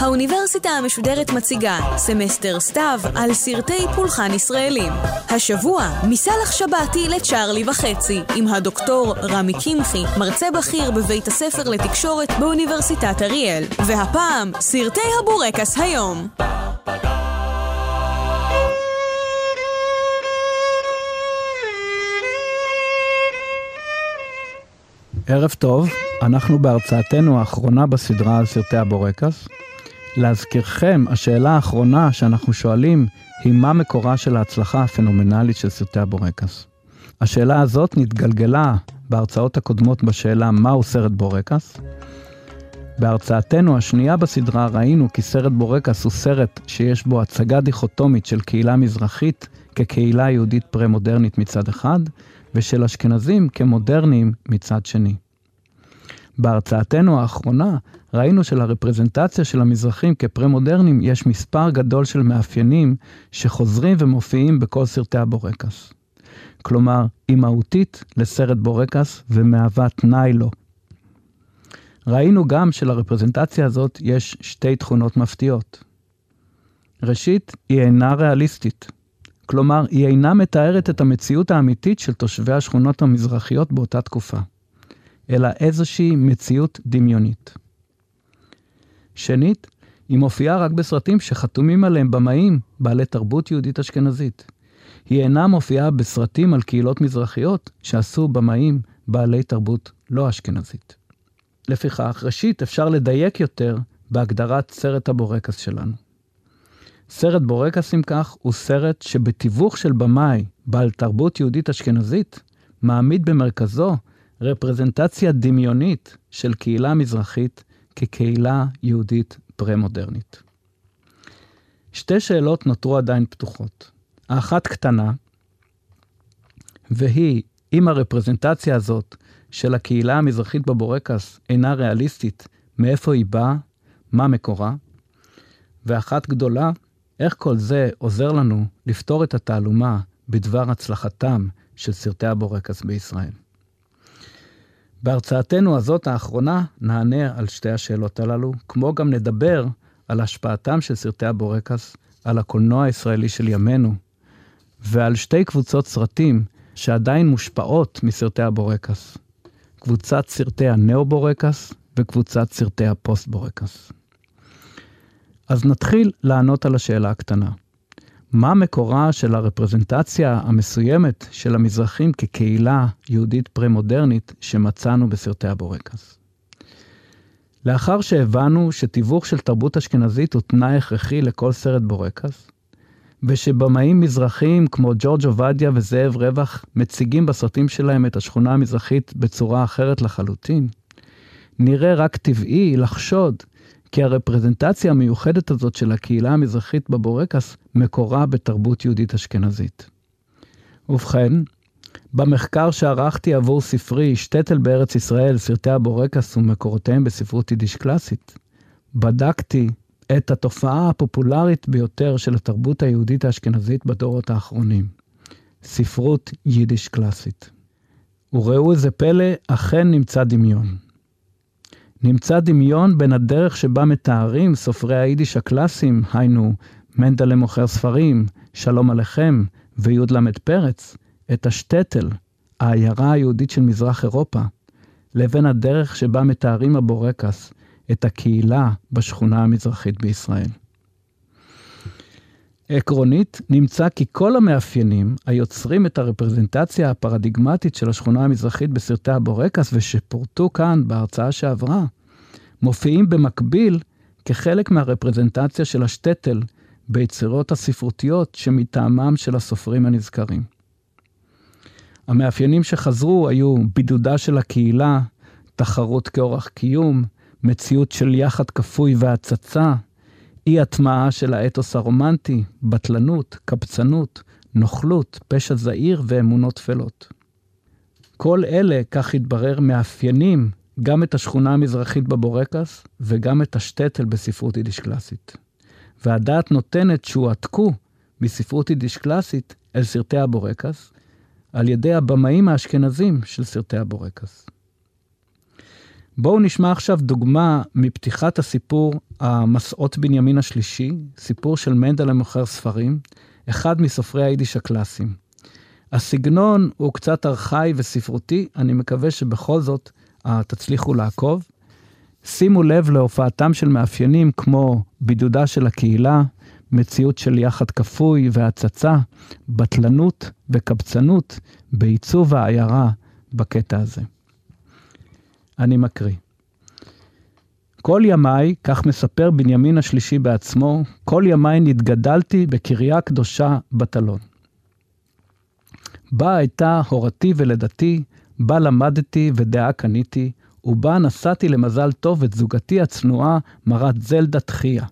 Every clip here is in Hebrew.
האוניברסיטה המשודרת מציגה סמסטר סתיו על סרטי פולחן ישראלים. השבוע, מסאלח שבתי לצ'ארלי וחצי, עם הדוקטור רמי קמחי, מרצה בכיר בבית הספר לתקשורת באוניברסיטת אריאל. והפעם, סרטי הבורקס היום. ערב טוב, אנחנו בהרצאתנו האחרונה בסדרה על סרטי הבורקס. להזכירכם, השאלה האחרונה שאנחנו שואלים היא מה מקורה של ההצלחה הפנומנלית של סרטי הבורקס. השאלה הזאת נתגלגלה בהרצאות הקודמות בשאלה מהו סרט בורקס. בהרצאתנו השנייה בסדרה ראינו כי סרט בורקס הוא סרט שיש בו הצגה דיכוטומית של קהילה מזרחית כקהילה יהודית פרה-מודרנית מצד אחד, ושל אשכנזים כמודרניים מצד שני. בהרצאתנו האחרונה ראינו שלרפרזנטציה של המזרחים כפרה-מודרניים יש מספר גדול של מאפיינים שחוזרים ומופיעים בכל סרטי הבורקס. כלומר, היא מהותית לסרט בורקס ומהווה תנאי לו. ראינו גם שלרפרזנטציה הזאת יש שתי תכונות מפתיעות. ראשית, היא אינה ריאליסטית. כלומר, היא אינה מתארת את המציאות האמיתית של תושבי השכונות המזרחיות באותה תקופה, אלא איזושהי מציאות דמיונית. שנית, היא מופיעה רק בסרטים שחתומים עליהם במאים בעלי תרבות יהודית אשכנזית. היא אינה מופיעה בסרטים על קהילות מזרחיות שעשו במאים בעלי תרבות לא אשכנזית. לפיכך, ראשית, אפשר לדייק יותר בהגדרת סרט הבורקס שלנו. סרט בורקס, אם כך, הוא סרט שבתיווך של במאי בעל תרבות יהודית אשכנזית, מעמיד במרכזו רפרזנטציה דמיונית של קהילה מזרחית כקהילה יהודית פרה-מודרנית. שתי שאלות נותרו עדיין פתוחות. האחת קטנה, והיא, אם הרפרזנטציה הזאת של הקהילה המזרחית בבורקס אינה ריאליסטית, מאיפה היא באה, מה מקורה? ואחת גדולה, איך כל זה עוזר לנו לפתור את התעלומה בדבר הצלחתם של סרטי הבורקס בישראל. בהרצאתנו הזאת האחרונה נענה על שתי השאלות הללו, כמו גם נדבר על השפעתם של סרטי הבורקס על הקולנוע הישראלי של ימינו, ועל שתי קבוצות סרטים שעדיין מושפעות מסרטי הבורקס. קבוצת סרטי הנאו-בורקס וקבוצת סרטי הפוסט-בורקס. אז נתחיל לענות על השאלה הקטנה. מה מקורה של הרפרזנטציה המסוימת של המזרחים כקהילה יהודית פרה-מודרנית שמצאנו בסרטי הבורקס? לאחר שהבנו שתיווך של תרבות אשכנזית הוא תנאי הכרחי לכל סרט בורקס, ושבמאים מזרחיים כמו ג'ורג' עובדיה וזאב רווח מציגים בסרטים שלהם את השכונה המזרחית בצורה אחרת לחלוטין, נראה רק טבעי לחשוד כי הרפרזנטציה המיוחדת הזאת של הקהילה המזרחית בבורקס מקורה בתרבות יהודית אשכנזית. ובכן, במחקר שערכתי עבור ספרי שטטל בארץ ישראל, סרטי הבורקס ומקורותיהם בספרות יידיש קלאסית, בדקתי את התופעה הפופולרית ביותר של התרבות היהודית האשכנזית בדורות האחרונים, ספרות יידיש קלאסית. וראו איזה פלא, אכן נמצא דמיון. נמצא דמיון בין הדרך שבה מתארים סופרי היידיש הקלאסיים, היינו מנדלה מוכר ספרים, שלום עליכם וי"ל פרץ, את השטטל, העיירה היהודית של מזרח אירופה, לבין הדרך שבה מתארים הבורקס את הקהילה בשכונה המזרחית בישראל. עקרונית, נמצא כי כל המאפיינים היוצרים את הרפרזנטציה הפרדיגמטית של השכונה המזרחית בסרטי הבורקס ושפורטו כאן בהרצאה שעברה, מופיעים במקביל כחלק מהרפרזנטציה של השטטל ביצירות הספרותיות שמטעמם של הסופרים הנזכרים. המאפיינים שחזרו היו בידודה של הקהילה, תחרות כאורח קיום, מציאות של יחד כפוי והצצה, אי הטמעה של האתוס הרומנטי, בטלנות, קבצנות, נוכלות, פשע זעיר ואמונות טפלות. כל אלה, כך התברר, מאפיינים גם את השכונה המזרחית בבורקס וגם את השטטל בספרות יידיש קלאסית. והדעת נותנת שהועתקו מספרות יידיש קלאסית אל סרטי הבורקס, על ידי הבמאים האשכנזים של סרטי הבורקס. בואו נשמע עכשיו דוגמה מפתיחת הסיפור המסעות בנימין השלישי, סיפור של מנדל המוכר ספרים, אחד מסופרי היידיש הקלאסיים. הסגנון הוא קצת ארכאי וספרותי, אני מקווה שבכל זאת uh, תצליחו לעקוב. שימו לב להופעתם של מאפיינים כמו בידודה של הקהילה, מציאות של יחד כפוי והצצה, בטלנות וקבצנות בעיצוב העיירה בקטע הזה. אני מקריא. כל ימיי, כך מספר בנימין השלישי בעצמו, כל ימיי נתגדלתי בקריה קדושה בטלון. בה הייתה הורתי ולידתי, בה למדתי ודעה קניתי, ובה נשאתי למזל טוב את זוגתי הצנועה, מרת זלדה תחייה.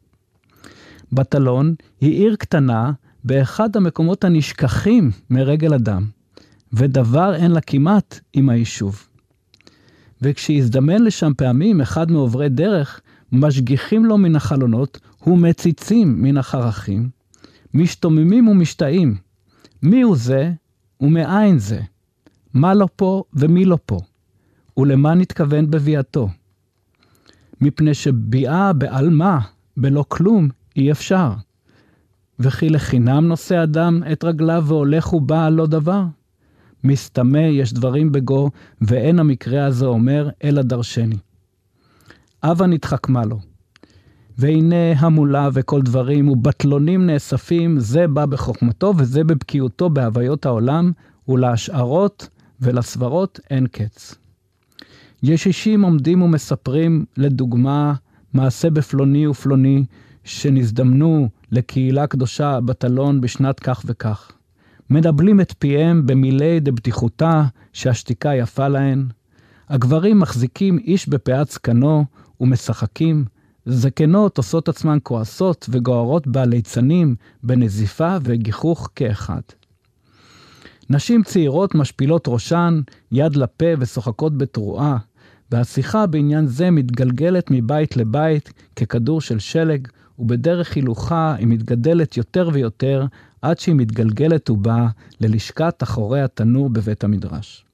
בטלון היא עיר קטנה באחד המקומות הנשכחים מרגל אדם, ודבר אין לה כמעט עם היישוב. וכשהזדמן לשם פעמים אחד מעוברי דרך, משגיחים לו מן החלונות ומציצים מן החרכים, משתוממים ומשתאים. מי הוא זה ומאין זה? מה לא פה ומי לא פה? ולמה נתכוון בביאתו? מפני שביאה בעלמא, בלא כלום, אי אפשר. וכי לחינם נושא אדם את רגליו והולך ובא על לא דבר? מסתמא יש דברים בגו, ואין המקרה הזה אומר, אלא דרשני. אבה נתחכמה לו. והנה המולה וכל דברים, ובטלונים נאספים, זה בא בחוכמתו וזה בבקיאותו בהוויות העולם, ולהשערות ולסברות אין קץ. ישישים עומדים ומספרים, לדוגמה, מעשה בפלוני ופלוני, שנזדמנו לקהילה קדושה בטלון בשנת כך וכך. מדבלים את פיהם במילי דבטיחותה, שהשתיקה יפה להן. הגברים מחזיקים איש בפאת זקנו ומשחקים. זקנות עושות עצמן כועסות וגוערות בליצנים, בנזיפה וגיחוך כאחד. נשים צעירות משפילות ראשן, יד לפה ושוחקות בתרועה, והשיחה בעניין זה מתגלגלת מבית לבית ככדור של שלג, ובדרך הילוכה היא מתגדלת יותר ויותר, עד שהיא מתגלגלת ובאה ללשכת אחורי התנור בבית המדרש.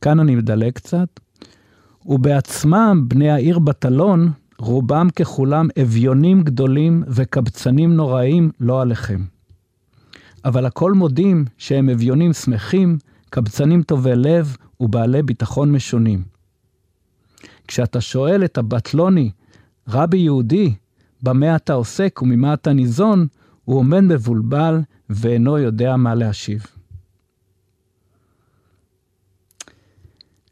כאן אני מדלג קצת. ובעצמם בני העיר בטלון, רובם ככולם אביונים גדולים וקבצנים נוראים לא עליכם. אבל הכל מודים שהם אביונים שמחים, קבצנים טובי לב ובעלי ביטחון משונים. כשאתה שואל את הבטלוני, רבי יהודי, במה אתה עוסק וממה אתה ניזון, הוא עומד מבולבל ואינו יודע מה להשיב.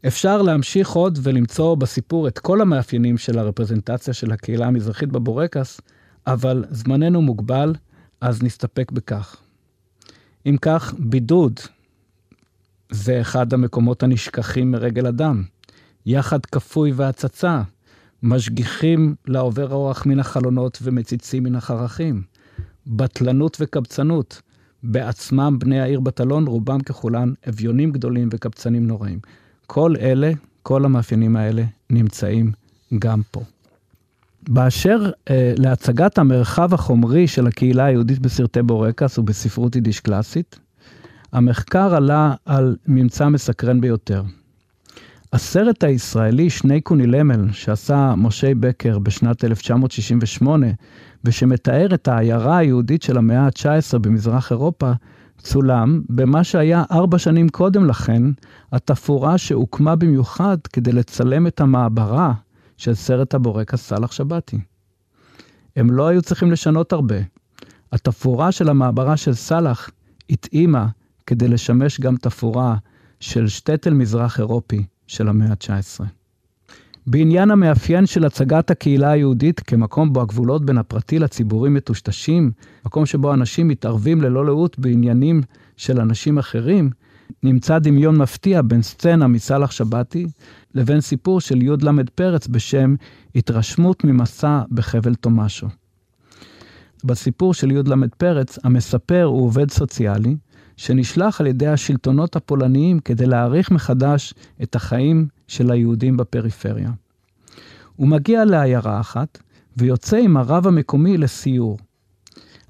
אפשר להמשיך עוד ולמצוא בסיפור את כל המאפיינים של הרפרזנטציה של הקהילה המזרחית בבורקס, אבל זמננו מוגבל, אז נסתפק בכך. אם כך, בידוד זה אחד המקומות הנשכחים מרגל אדם. יחד כפוי והצצה, משגיחים לעובר אורח מן החלונות ומציצים מן החרכים. בטלנות וקבצנות, בעצמם בני העיר בטלון, רובם ככולן אביונים גדולים וקבצנים נוראים. כל אלה, כל המאפיינים האלה, נמצאים גם פה. באשר אה, להצגת המרחב החומרי של הקהילה היהודית בסרטי בורקס ובספרות יידיש קלאסית, המחקר עלה על ממצא מסקרן ביותר. הסרט הישראלי שני קונילמל שעשה משה בקר בשנת 1968, ושמתאר את העיירה היהודית של המאה ה-19 במזרח אירופה, צולם במה שהיה ארבע שנים קודם לכן, התפאורה שהוקמה במיוחד כדי לצלם את המעברה של סרט הבורקס סאלח שבתי. הם לא היו צריכים לשנות הרבה. התפאורה של המעברה של סאלח התאימה כדי לשמש גם תפאורה של שטטל מזרח אירופי של המאה ה-19. בעניין המאפיין של הצגת הקהילה היהודית כמקום בו הגבולות בין הפרטי לציבורי מטושטשים, מקום שבו אנשים מתערבים ללא לאות בעניינים של אנשים אחרים, נמצא דמיון מפתיע בין סצנה מסלאח שבתי לבין סיפור של י"ל פרץ בשם התרשמות ממסע בחבל תומשו. בסיפור של י"ל פרץ, המספר הוא עובד סוציאלי, שנשלח על ידי השלטונות הפולניים כדי להעריך מחדש את החיים של היהודים בפריפריה. הוא מגיע לעיירה אחת ויוצא עם הרב המקומי לסיור.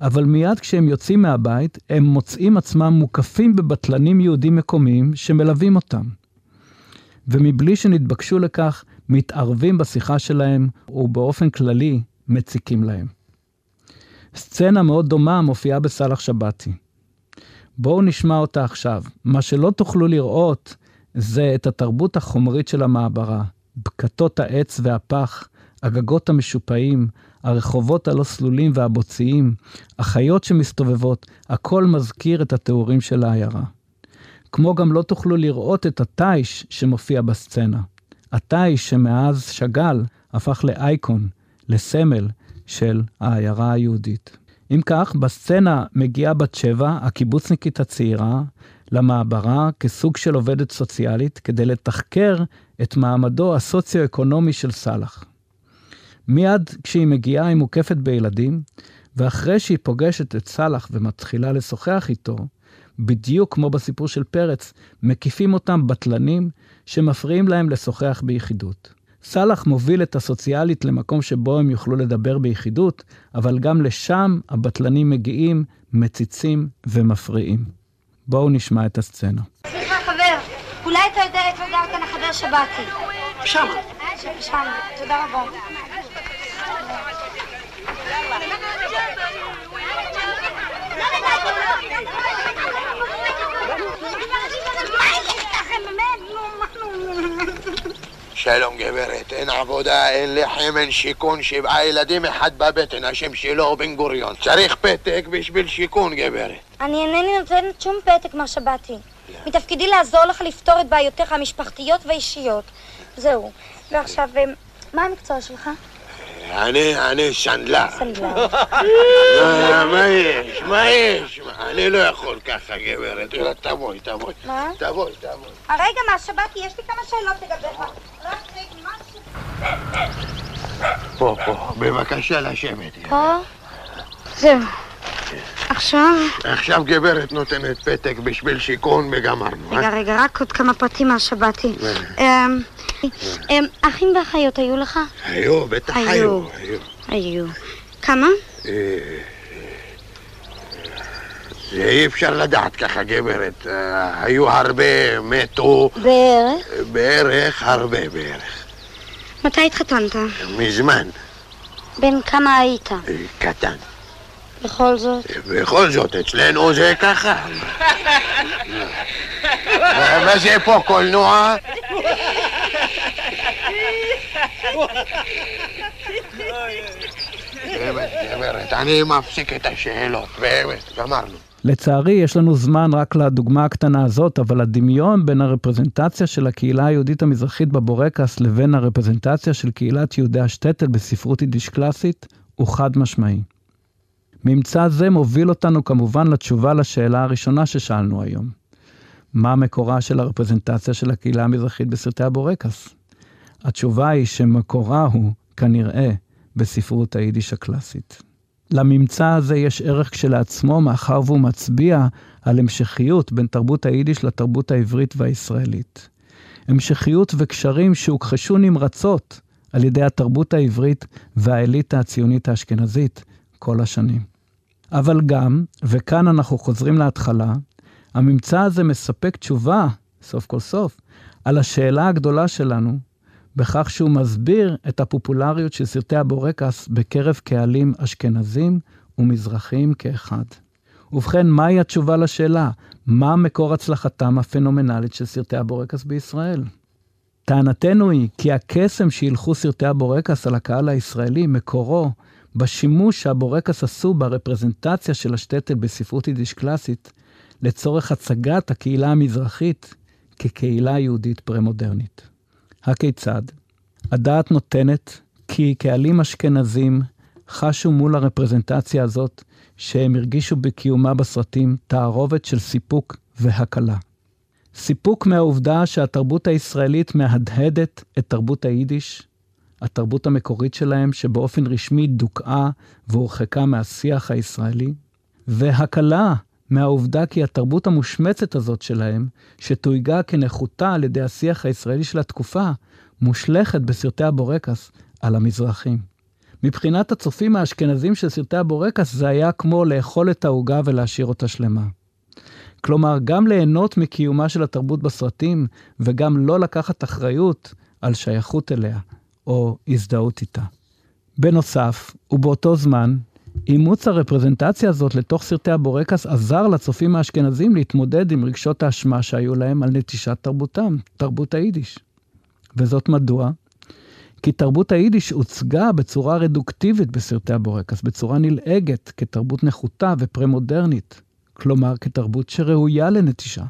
אבל מיד כשהם יוצאים מהבית, הם מוצאים עצמם מוקפים בבטלנים יהודים מקומיים שמלווים אותם. ומבלי שנתבקשו לכך, מתערבים בשיחה שלהם, ובאופן כללי, מציקים להם. סצנה מאוד דומה מופיעה בסאלח שבתי. בואו נשמע אותה עכשיו. מה שלא תוכלו לראות זה את התרבות החומרית של המעברה, בקתות העץ והפח, הגגות המשופעים, הרחובות הלא סלולים והבוציים, החיות שמסתובבות, הכל מזכיר את התיאורים של העיירה. כמו גם לא תוכלו לראות את התיש שמופיע בסצנה. התיש שמאז שאגאל הפך לאייקון, לסמל של העיירה היהודית. אם כך, בסצנה מגיעה בת שבע, הקיבוצניקית הצעירה, למעברה כסוג של עובדת סוציאלית כדי לתחקר את מעמדו הסוציו-אקונומי של סאלח. מיד כשהיא מגיעה היא מוקפת בילדים, ואחרי שהיא פוגשת את סאלח ומתחילה לשוחח איתו, בדיוק כמו בסיפור של פרץ, מקיפים אותם בטלנים שמפריעים להם לשוחח ביחידות. סאלח מוביל את הסוציאלית למקום שבו הם יוכלו לדבר ביחידות, אבל גם לשם הבטלנים מגיעים, מציצים ומפריעים. בואו נשמע את הסצנה. סליחה, חבר, אולי אתה יודע איפה גר כאן החבר שבתי. שם. שם, תודה רבה. שלום גברת, אין עבודה, אין לחם, אין שיכון, שבעה ילדים, אחד בבטן, השם שלו בן גוריון. צריך פתק בשביל שיכון, גברת. אני אינני נותנת שום פתק, מר שבתי. מתפקידי לעזור לך לפתור את בעיותיך המשפחתיות והאישיות. זהו. ועכשיו, אה, מה המקצוע שלך? אני, אני סנדלר. סנדלר. מה, מה יש? מה יש? אני לא יכול ככה, גברת. יאללה, תבואי, תבואי. מה? תבואי, תבואי. רגע, מר שבתי, יש לי כמה שאלות לגביך. רק רגע, מה פה, פה. בבקשה לשבת. פה? זהו. עכשיו? עכשיו גברת נותנת פתק בשביל שיכון וגמרנו. רגע, אה? רגע, רק עוד כמה פרטים מר אה. אמ, אחים ואחיות היו לך? היו, בטח היו. היו. כמה? אה, זה אי אפשר לדעת ככה, גברת. אה, היו הרבה, מתו, בערך. בערך, הרבה בערך. מתי התחתנת? מזמן, בן כמה היית? אה, קטן. בכל זאת? בכל זאת, אצלנו זה ככה. מה- זה פה, קולנוע? באמת, גברת, אני מפסיק את השאלות, באמת, גמרנו. לצערי, יש לנו זמן רק לדוגמה הקטנה הזאת, אבל הדמיון בין הרפרזנטציה של הקהילה היהודית המזרחית בבורקס לבין הרפרזנטציה של קהילת יהודי השטטל בספרות יידיש קלאסית הוא חד משמעי. ממצא זה מוביל אותנו כמובן לתשובה לשאלה הראשונה ששאלנו היום. מה מקורה של הרפרזנטציה של הקהילה המזרחית בסרטי הבורקס? התשובה היא שמקורה הוא, כנראה, בספרות היידיש הקלאסית. לממצא הזה יש ערך כשלעצמו, מאחר והוא מצביע על המשכיות בין תרבות היידיש לתרבות העברית והישראלית. המשכיות וקשרים שהוכחשו נמרצות על ידי התרבות העברית והאליטה הציונית האשכנזית כל השנים. אבל גם, וכאן אנחנו חוזרים להתחלה, הממצא הזה מספק תשובה, סוף כל סוף, על השאלה הגדולה שלנו, בכך שהוא מסביר את הפופולריות של סרטי הבורקס בקרב קהלים אשכנזים ומזרחיים כאחד. ובכן, מהי התשובה לשאלה? מה מקור הצלחתם הפנומנלית של סרטי הבורקס בישראל? טענתנו היא כי הקסם שהילכו סרטי הבורקס על הקהל הישראלי, מקורו בשימוש שהבורקס עשו ברפרזנטציה של השטטל בספרות יידיש קלאסית, לצורך הצגת הקהילה המזרחית כקהילה יהודית פרה-מודרנית. הכיצד? הדעת נותנת כי קהלים אשכנזים חשו מול הרפרזנטציה הזאת שהם הרגישו בקיומה בסרטים תערובת של סיפוק והקלה. סיפוק מהעובדה שהתרבות הישראלית מהדהדת את תרבות היידיש, התרבות המקורית שלהם שבאופן רשמי דוכאה והורחקה מהשיח הישראלי, והקלה מהעובדה כי התרבות המושמצת הזאת שלהם, שתויגה כנחותה על ידי השיח הישראלי של התקופה, מושלכת בסרטי הבורקס על המזרחים. מבחינת הצופים האשכנזים של סרטי הבורקס זה היה כמו לאכול את העוגה ולהשאיר אותה שלמה. כלומר, גם ליהנות מקיומה של התרבות בסרטים, וגם לא לקחת אחריות על שייכות אליה, או הזדהות איתה. בנוסף, ובאותו זמן, אימוץ הרפרזנטציה הזאת לתוך סרטי הבורקס עזר לצופים האשכנזים להתמודד עם רגשות האשמה שהיו להם על נטישת תרבותם, תרבות היידיש. וזאת מדוע? כי תרבות היידיש הוצגה בצורה רדוקטיבית בסרטי הבורקס, בצורה נלעגת, כתרבות נחותה ופרה-מודרנית, כלומר כתרבות שראויה לנטישה.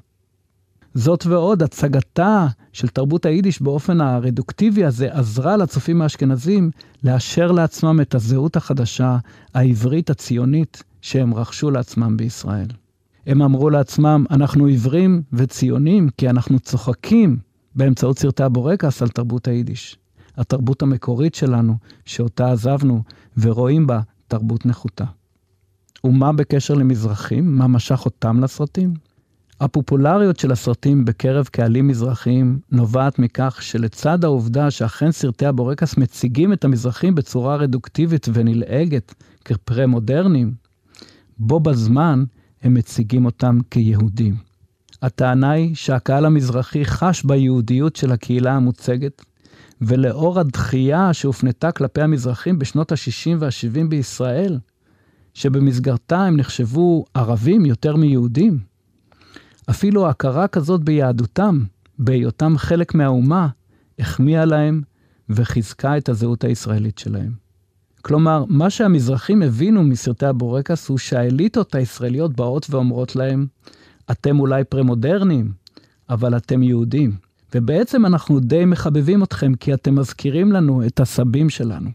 זאת ועוד, הצגתה של תרבות היידיש באופן הרדוקטיבי הזה עזרה לצופים האשכנזים לאשר לעצמם את הזהות החדשה, העברית הציונית, שהם רכשו לעצמם בישראל. הם אמרו לעצמם, אנחנו עיוורים וציונים כי אנחנו צוחקים באמצעות סרטי הבורקס על תרבות היידיש. התרבות המקורית שלנו, שאותה עזבנו, ורואים בה תרבות נחותה. ומה בקשר למזרחים? מה משך אותם לסרטים? הפופולריות של הסרטים בקרב קהלים מזרחיים נובעת מכך שלצד העובדה שאכן סרטי הבורקס מציגים את המזרחים בצורה רדוקטיבית ונלעגת כפרה-מודרניים, בו בזמן הם מציגים אותם כיהודים. הטענה היא שהקהל המזרחי חש ביהודיות של הקהילה המוצגת, ולאור הדחייה שהופנתה כלפי המזרחים בשנות ה-60 וה-70 בישראל, שבמסגרתה הם נחשבו ערבים יותר מיהודים, אפילו הכרה כזאת ביהדותם, בהיותם חלק מהאומה, החמיאה להם וחיזקה את הזהות הישראלית שלהם. כלומר, מה שהמזרחים הבינו מסרטי הבורקס הוא שהאליטות הישראליות באות ואומרות להם, אתם אולי פרה-מודרניים, אבל אתם יהודים. ובעצם אנחנו די מחבבים אתכם כי אתם מזכירים לנו את הסבים שלנו.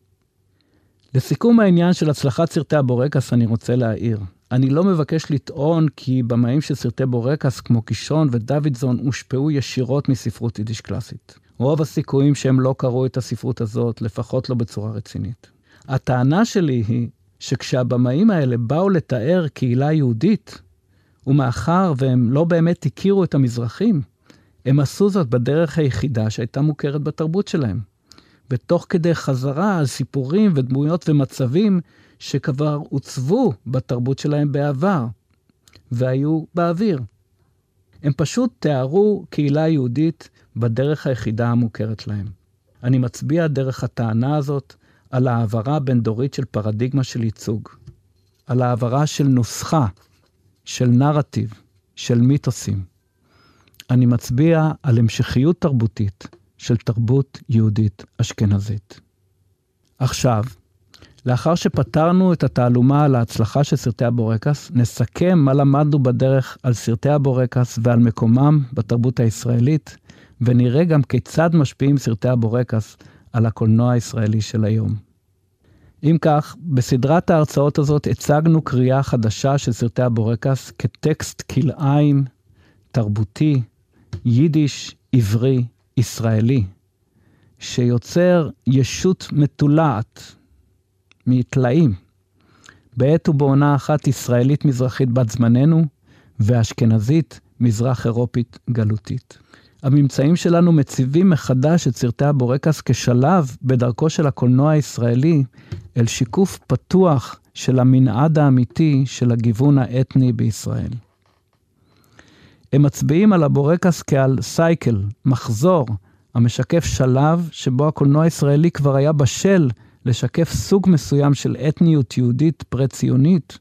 לסיכום העניין של הצלחת סרטי הבורקס אני רוצה להעיר. אני לא מבקש לטעון כי במאים של סרטי בורקס כמו קישון ודוידזון הושפעו ישירות מספרות יידיש קלאסית. רוב הסיכויים שהם לא קראו את הספרות הזאת, לפחות לא בצורה רצינית. הטענה שלי היא שכשהבמאים האלה באו לתאר קהילה יהודית, ומאחר והם לא באמת הכירו את המזרחים, הם עשו זאת בדרך היחידה שהייתה מוכרת בתרבות שלהם. ותוך כדי חזרה על סיפורים ודמויות ומצבים שכבר עוצבו בתרבות שלהם בעבר, והיו באוויר. הם פשוט תיארו קהילה יהודית בדרך היחידה המוכרת להם. אני מצביע דרך הטענה הזאת על העברה בין-דורית של פרדיגמה של ייצוג, על העברה של נוסחה, של נרטיב, של מיתוסים. אני מצביע על המשכיות תרבותית של תרבות יהודית אשכנזית. עכשיו, לאחר שפתרנו את התעלומה על ההצלחה של סרטי הבורקס, נסכם מה למדנו בדרך על סרטי הבורקס ועל מקומם בתרבות הישראלית, ונראה גם כיצד משפיעים סרטי הבורקס על הקולנוע הישראלי של היום. אם כך, בסדרת ההרצאות הזאת הצגנו קריאה חדשה של סרטי הבורקס כטקסט כלאיים, תרבותי, יידיש, עברי, ישראלי, שיוצר ישות מתולעת מטלאים, בעת ובעונה אחת ישראלית מזרחית בת זמננו, ואשכנזית מזרח אירופית גלותית. הממצאים שלנו מציבים מחדש את סרטי הבורקס כשלב בדרכו של הקולנוע הישראלי אל שיקוף פתוח של המנעד האמיתי של הגיוון האתני בישראל. הם מצביעים על הבורקס כעל סייקל, מחזור, המשקף שלב שבו הקולנוע הישראלי כבר היה בשל לשקף סוג מסוים של אתניות יהודית פרה-ציונית,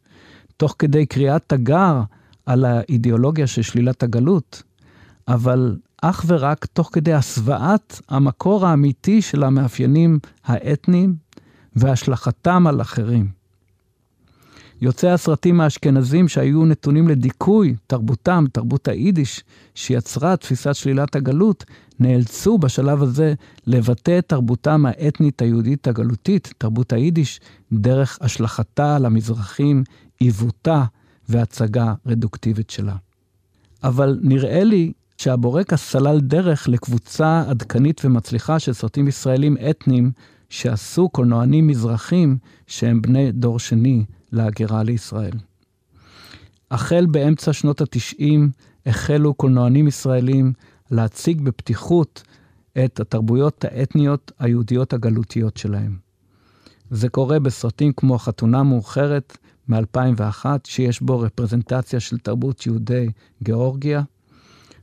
תוך כדי קריאת תגר על האידיאולוגיה של שלילת הגלות, אבל אך ורק תוך כדי הסוואת המקור האמיתי של המאפיינים האתניים והשלכתם על אחרים. יוצאי הסרטים האשכנזים שהיו נתונים לדיכוי תרבותם, תרבות היידיש, שיצרה תפיסת שלילת הגלות, נאלצו בשלב הזה לבטא את תרבותם האתנית היהודית הגלותית, תרבות היידיש, דרך השלכתה על המזרחים, עיוותה והצגה רדוקטיבית שלה. אבל נראה לי שהבורקס סלל דרך לקבוצה עדכנית ומצליחה של סרטים ישראלים אתניים שעשו קולנוענים מזרחים שהם בני דור שני להגירה לישראל. החל באמצע שנות ה-90 החלו קולנוענים ישראלים להציג בפתיחות את התרבויות האתניות היהודיות הגלותיות שלהם. זה קורה בסרטים כמו חתונה מאוחרת מ-2001, שיש בו רפרזנטציה של תרבות יהודי גיאורגיה.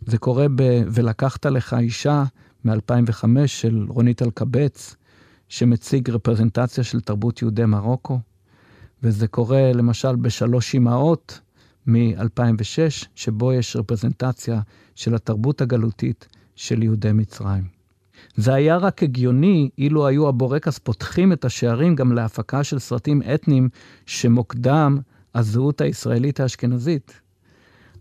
זה קורה ב- "ולקחת לך אישה" מ-2005 של רונית אלקבץ, שמציג רפרזנטציה של תרבות יהודי מרוקו. וזה קורה למשל בשלוש אמהות מ-2006, שבו יש רפרזנטציה של התרבות הגלותית של יהודי מצרים. זה היה רק הגיוני אילו היו הבורקס פותחים את השערים גם להפקה של סרטים אתניים שמוקדם הזהות הישראלית האשכנזית.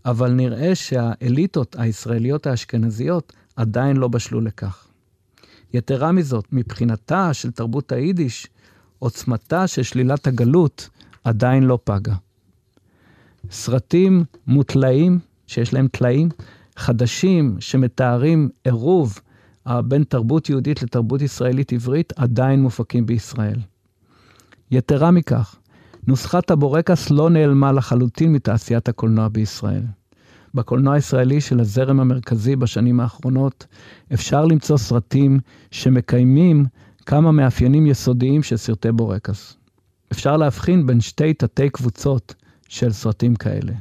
אבל נראה שהאליטות הישראליות האשכנזיות עדיין לא בשלו לכך. יתרה מזאת, מבחינתה של תרבות היידיש, עוצמתה של שלילת הגלות עדיין לא פגה. סרטים מוטלאים, שיש להם טלאים, חדשים שמתארים עירוב בין תרבות יהודית לתרבות ישראלית עברית, עדיין מופקים בישראל. יתרה מכך, נוסחת הבורקס לא נעלמה לחלוטין מתעשיית הקולנוע בישראל. בקולנוע הישראלי של הזרם המרכזי בשנים האחרונות, אפשר למצוא סרטים שמקיימים כמה מאפיינים יסודיים של סרטי בורקס. אפשר להבחין בין שתי תתי קבוצות של סרטים כאלה,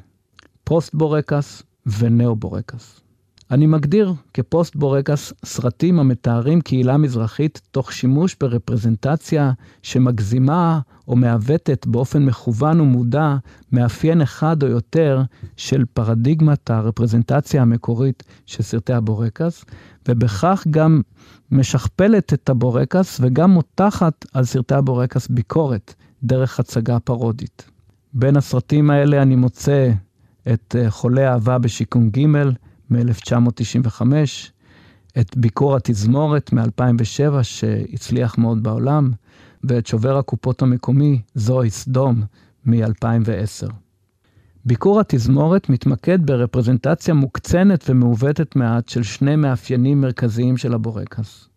פוסט בורקס ונאו בורקס. אני מגדיר כפוסט בורקס סרטים המתארים קהילה מזרחית תוך שימוש ברפרזנטציה שמגזימה או מעוותת באופן מכוון ומודע מאפיין אחד או יותר של פרדיגמת הרפרזנטציה המקורית של סרטי הבורקס, ובכך גם משכפלת את הבורקס וגם מותחת על סרטי הבורקס ביקורת דרך הצגה פרודית. בין הסרטים האלה אני מוצא את אה, חולה אהבה בשיכון ג' מ-1995, את ביקור התזמורת מ-2007 שהצליח מאוד בעולם, ואת שובר הקופות המקומי, זוהי סדום, מ-2010. ביקור התזמורת מתמקד ברפרזנטציה מוקצנת ומעוותת מעט של שני מאפיינים מרכזיים של הבורקס.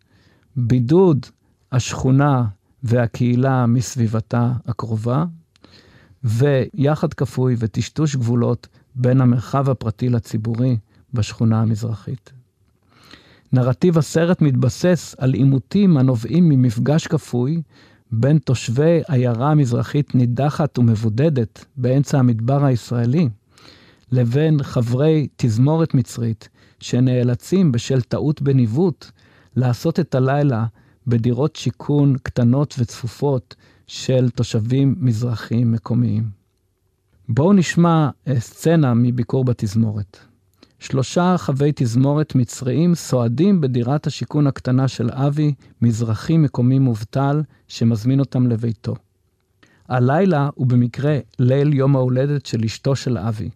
בידוד השכונה והקהילה מסביבתה הקרובה, ויחד כפוי וטשטוש גבולות בין המרחב הפרטי לציבורי בשכונה המזרחית. נרטיב הסרט מתבסס על עימותים הנובעים ממפגש כפוי בין תושבי עיירה המזרחית נידחת ומבודדת באמצע המדבר הישראלי, לבין חברי תזמורת מצרית שנאלצים בשל טעות בניווט לעשות את הלילה בדירות שיכון קטנות וצפופות של תושבים מזרחיים מקומיים. בואו נשמע אה, סצנה מביקור בתזמורת. שלושה חווי תזמורת מצריים סועדים בדירת השיכון הקטנה של אבי, מזרחי מקומי מובטל, שמזמין אותם לביתו. הלילה הוא במקרה ליל יום ההולדת של אשתו של אבי.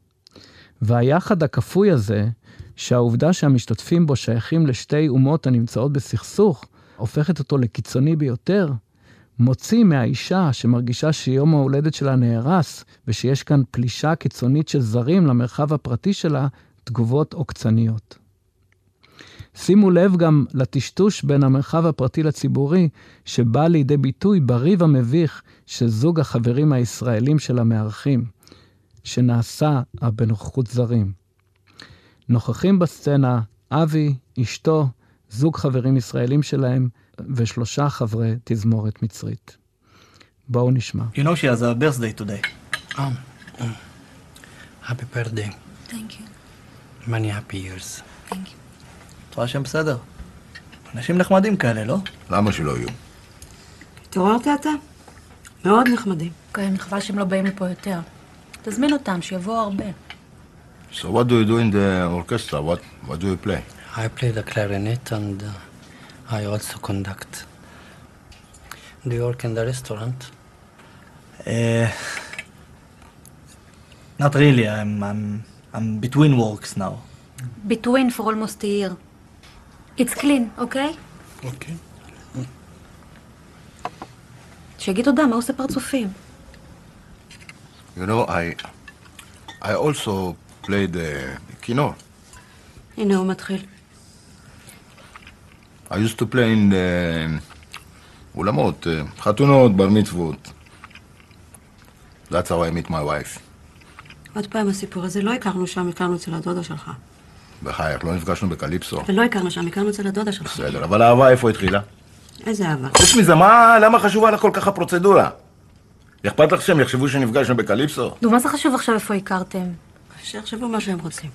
והיחד הכפוי הזה, שהעובדה שהמשתתפים בו שייכים לשתי אומות הנמצאות בסכסוך, הופכת אותו לקיצוני ביותר, מוציא מהאישה שמרגישה שיום ההולדת שלה נהרס, ושיש כאן פלישה קיצונית של זרים למרחב הפרטי שלה, תגובות עוקצניות. שימו לב גם לטשטוש בין המרחב הפרטי לציבורי, שבא לידי ביטוי בריב המביך זוג החברים הישראלים של המארחים, שנעשה בנוכחות זרים. נוכחים בסצנה אבי, אשתו, זוג חברים ישראלים שלהם ושלושה חברי תזמורת מצרית. בואו נשמע. You know she has a birthday today. Um, um, happy birthday. Thank you. many happy years. Thank you. את רואה שהם בסדר? אנשים נחמדים כאלה, לא? למה שלא יהיו? התעוררת אתה? מאוד נחמדים. כן, חבל שהם לא באים לפה יותר. תזמין אותם, שיבואו הרבה. So what do you do in the orchestra? What, what do you play? I play the clarinet and uh, I also conduct. Do you work in the restaurant? Uh, not really, I'm, I'm, I'm between works now. Between for almost a year. It's clean, okay? Okay. שיגיד תודה, מה עושה פרצופים? You know, I, I also played uh, כינור. הנה הוא מתחיל. I used to play in uh, אולמות, uh, חתונות, בר מצוות. That's how I meet my wife. עוד פעם הסיפור הזה, לא הכרנו שם, הכרנו אצל הדודה שלך. בחייך, לא נפגשנו בקליפסו. ולא הכרנו שם, הכרנו אצל הדודה שלך. בסדר, אבל האהבה איפה התחילה? איזה אהבה. חוץ מזה, מה, למה חשובה לך כל כך הפרוצדורה? אכפת לך שהם יחשבו שנפגשנו בקליפסו? נו, מה זה חשוב עכשיו איפה הכרתם? שיחשבו מה שהם רוצים.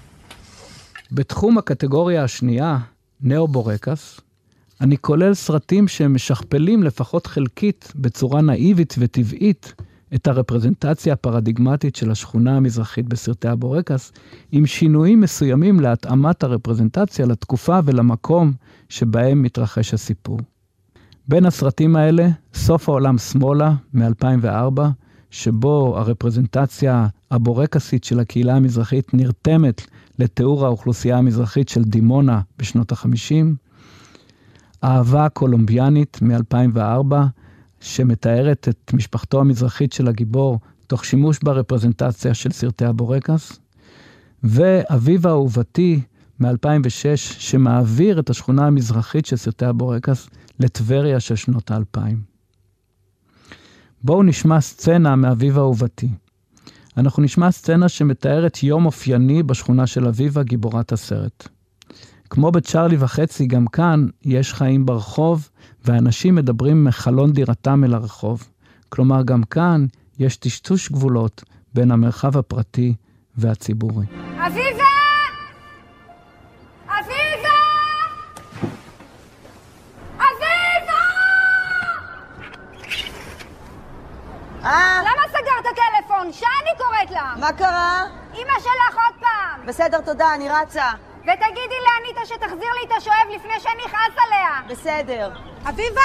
בתחום הקטגוריה השנייה, נאו-בורקס, אני כולל סרטים שמשכפלים לפחות חלקית, בצורה נאיבית וטבעית, את הרפרזנטציה הפרדיגמטית של השכונה המזרחית בסרטי הבורקס, עם שינויים מסוימים להתאמת הרפרזנטציה לתקופה ולמקום שבהם מתרחש הסיפור. בין הסרטים האלה, סוף העולם שמאלה, מ-2004, שבו הרפרזנטציה הבורקסית של הקהילה המזרחית נרתמת לתיאור האוכלוסייה המזרחית של דימונה בשנות ה-50, אהבה קולומביאנית מ-2004, שמתארת את משפחתו המזרחית של הגיבור, תוך שימוש ברפרזנטציה של סרטי הבורקס, ואביבה אהובתי מ-2006, שמעביר את השכונה המזרחית של סרטי הבורקס לטבריה של שנות האלפיים. בואו נשמע סצנה מאביבה אהובתי. אנחנו נשמע סצנה שמתארת יום אופייני בשכונה של אביבה, גיבורת הסרט. כמו בצ'ארלי וחצי, גם כאן יש חיים ברחוב, ואנשים מדברים מחלון דירתם אל הרחוב. כלומר, גם כאן יש טשטוש גבולות בין המרחב הפרטי והציבורי. אביבה! אביבה! אביבה! אה? למה סגרת טלפון? שאני קוראת לה! מה קרה? אמא שלך עוד פעם! בסדר, תודה, אני רצה. ותגידי לאניטה שתחזיר לי את השואב לפני שאני אכעס עליה! בסדר. אביבה!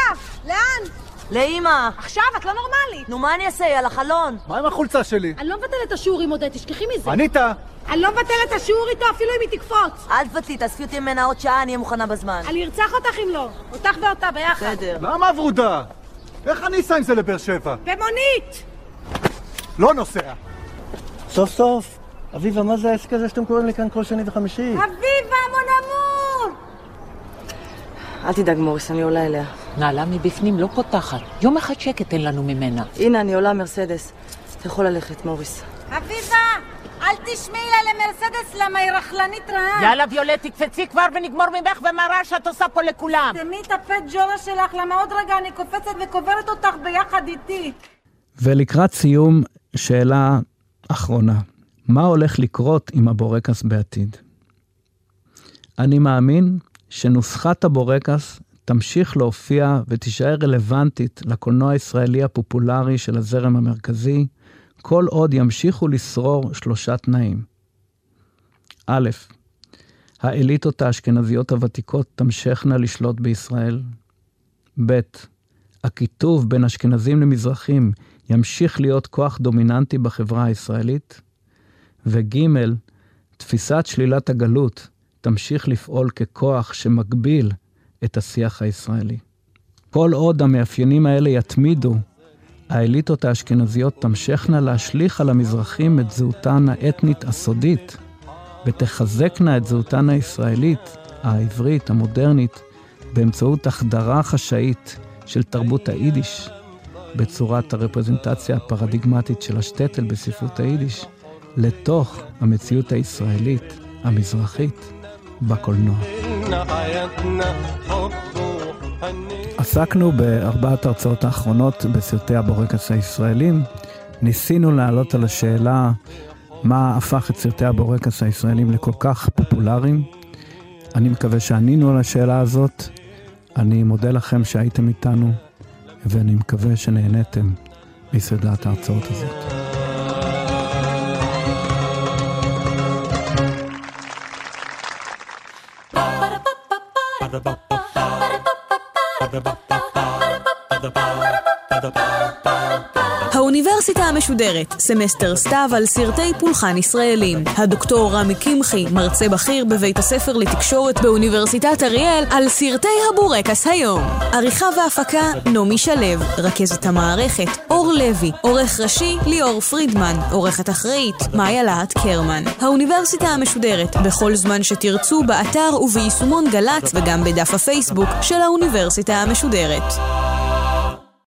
לאן? לאמא. עכשיו, את לא נורמלית! נו, מה אני אעשה? היא על החלון. מה עם החולצה שלי? אני לא מבטלת את השיעור עם עודד, תשכחי מזה. אניטה! אני לא מבטלת את השיעור איתו אפילו אם היא תקפוץ. אל תבטלי, תאספי אותי ממנה עוד שעה, אני אהיה מוכנה בזמן. אני ארצח אותך אם לא. אותך ואותה ביחד. בסדר. למה ורודה? איך אני אסע עם זה לבאר שבע? במונית! לא נוסע. סוף סוף. אביבה, מה זה העסק הזה שאתם קוראים לי כאן כל שני וחמישי? אביבה מונמור! אל תדאג, מוריס, אני עולה אליה. נעלה מבפנים לא פותחת. יום אחד שקט אין לנו ממנה. הנה, אני עולה מרסדס. אתה יכול ללכת, מוריס. אביבה! אל תשמעי לה למרסדס למה היא רכלנית רעה. יאללה, ויולט, תקפצי כבר ונגמור ממך ומה רע שאת עושה פה לכולם. תמי את הפה ג'ורה שלך, למה עוד רגע אני קופצת וקוברת אותך ביחד איתי. ולקראת סיום, שאלה אחרונה. מה הולך לקרות עם הבורקס בעתיד? אני מאמין שנוסחת הבורקס תמשיך להופיע ותישאר רלוונטית לקולנוע הישראלי הפופולרי של הזרם המרכזי, כל עוד ימשיכו לשרור שלושה תנאים. א', האליטות האשכנזיות הוותיקות תמשכנה לשלוט בישראל. ב', הקיטוב בין אשכנזים למזרחים ימשיך להיות כוח דומיננטי בחברה הישראלית. וג', תפיסת שלילת הגלות תמשיך לפעול ככוח שמגביל את השיח הישראלי. כל עוד המאפיינים האלה יתמידו, האליטות האשכנזיות תמשכנה להשליך על המזרחים את זהותן האתנית הסודית, ותחזקנה את זהותן הישראלית, העברית, המודרנית, באמצעות החדרה חשאית של תרבות היידיש, בצורת הרפרזנטציה הפרדיגמטית של השטטל בספרות היידיש, לתוך המציאות הישראלית, המזרחית, בקולנוע. עסקנו בארבעת ההרצאות האחרונות בסרטי הבורקס הישראלים. ניסינו לעלות על השאלה מה הפך את סרטי הבורקס הישראלים לכל כך פופולריים. אני מקווה שענינו על השאלה הזאת. אני מודה לכם שהייתם איתנו, ואני מקווה שנהניתם מסדרת ההרצאות הזאת. האוניברסיטה המשודרת, סמסטר סתיו על סרטי פולחן ישראלים. הדוקטור רמי קמחי, מרצה בכיר בבית הספר לתקשורת באוניברסיטת אריאל, על סרטי הבורקס היום. עריכה והפקה, נעמי שלו. רכזת המערכת, אור לוי. עורך ראשי, ליאור פרידמן. עורכת אחראית, מאיה להט קרמן. האוניברסיטה המשודרת, בכל זמן שתרצו, באתר וביישומון גל"צ וגם בדף הפייסבוק של האוניברסיטה המשודרת.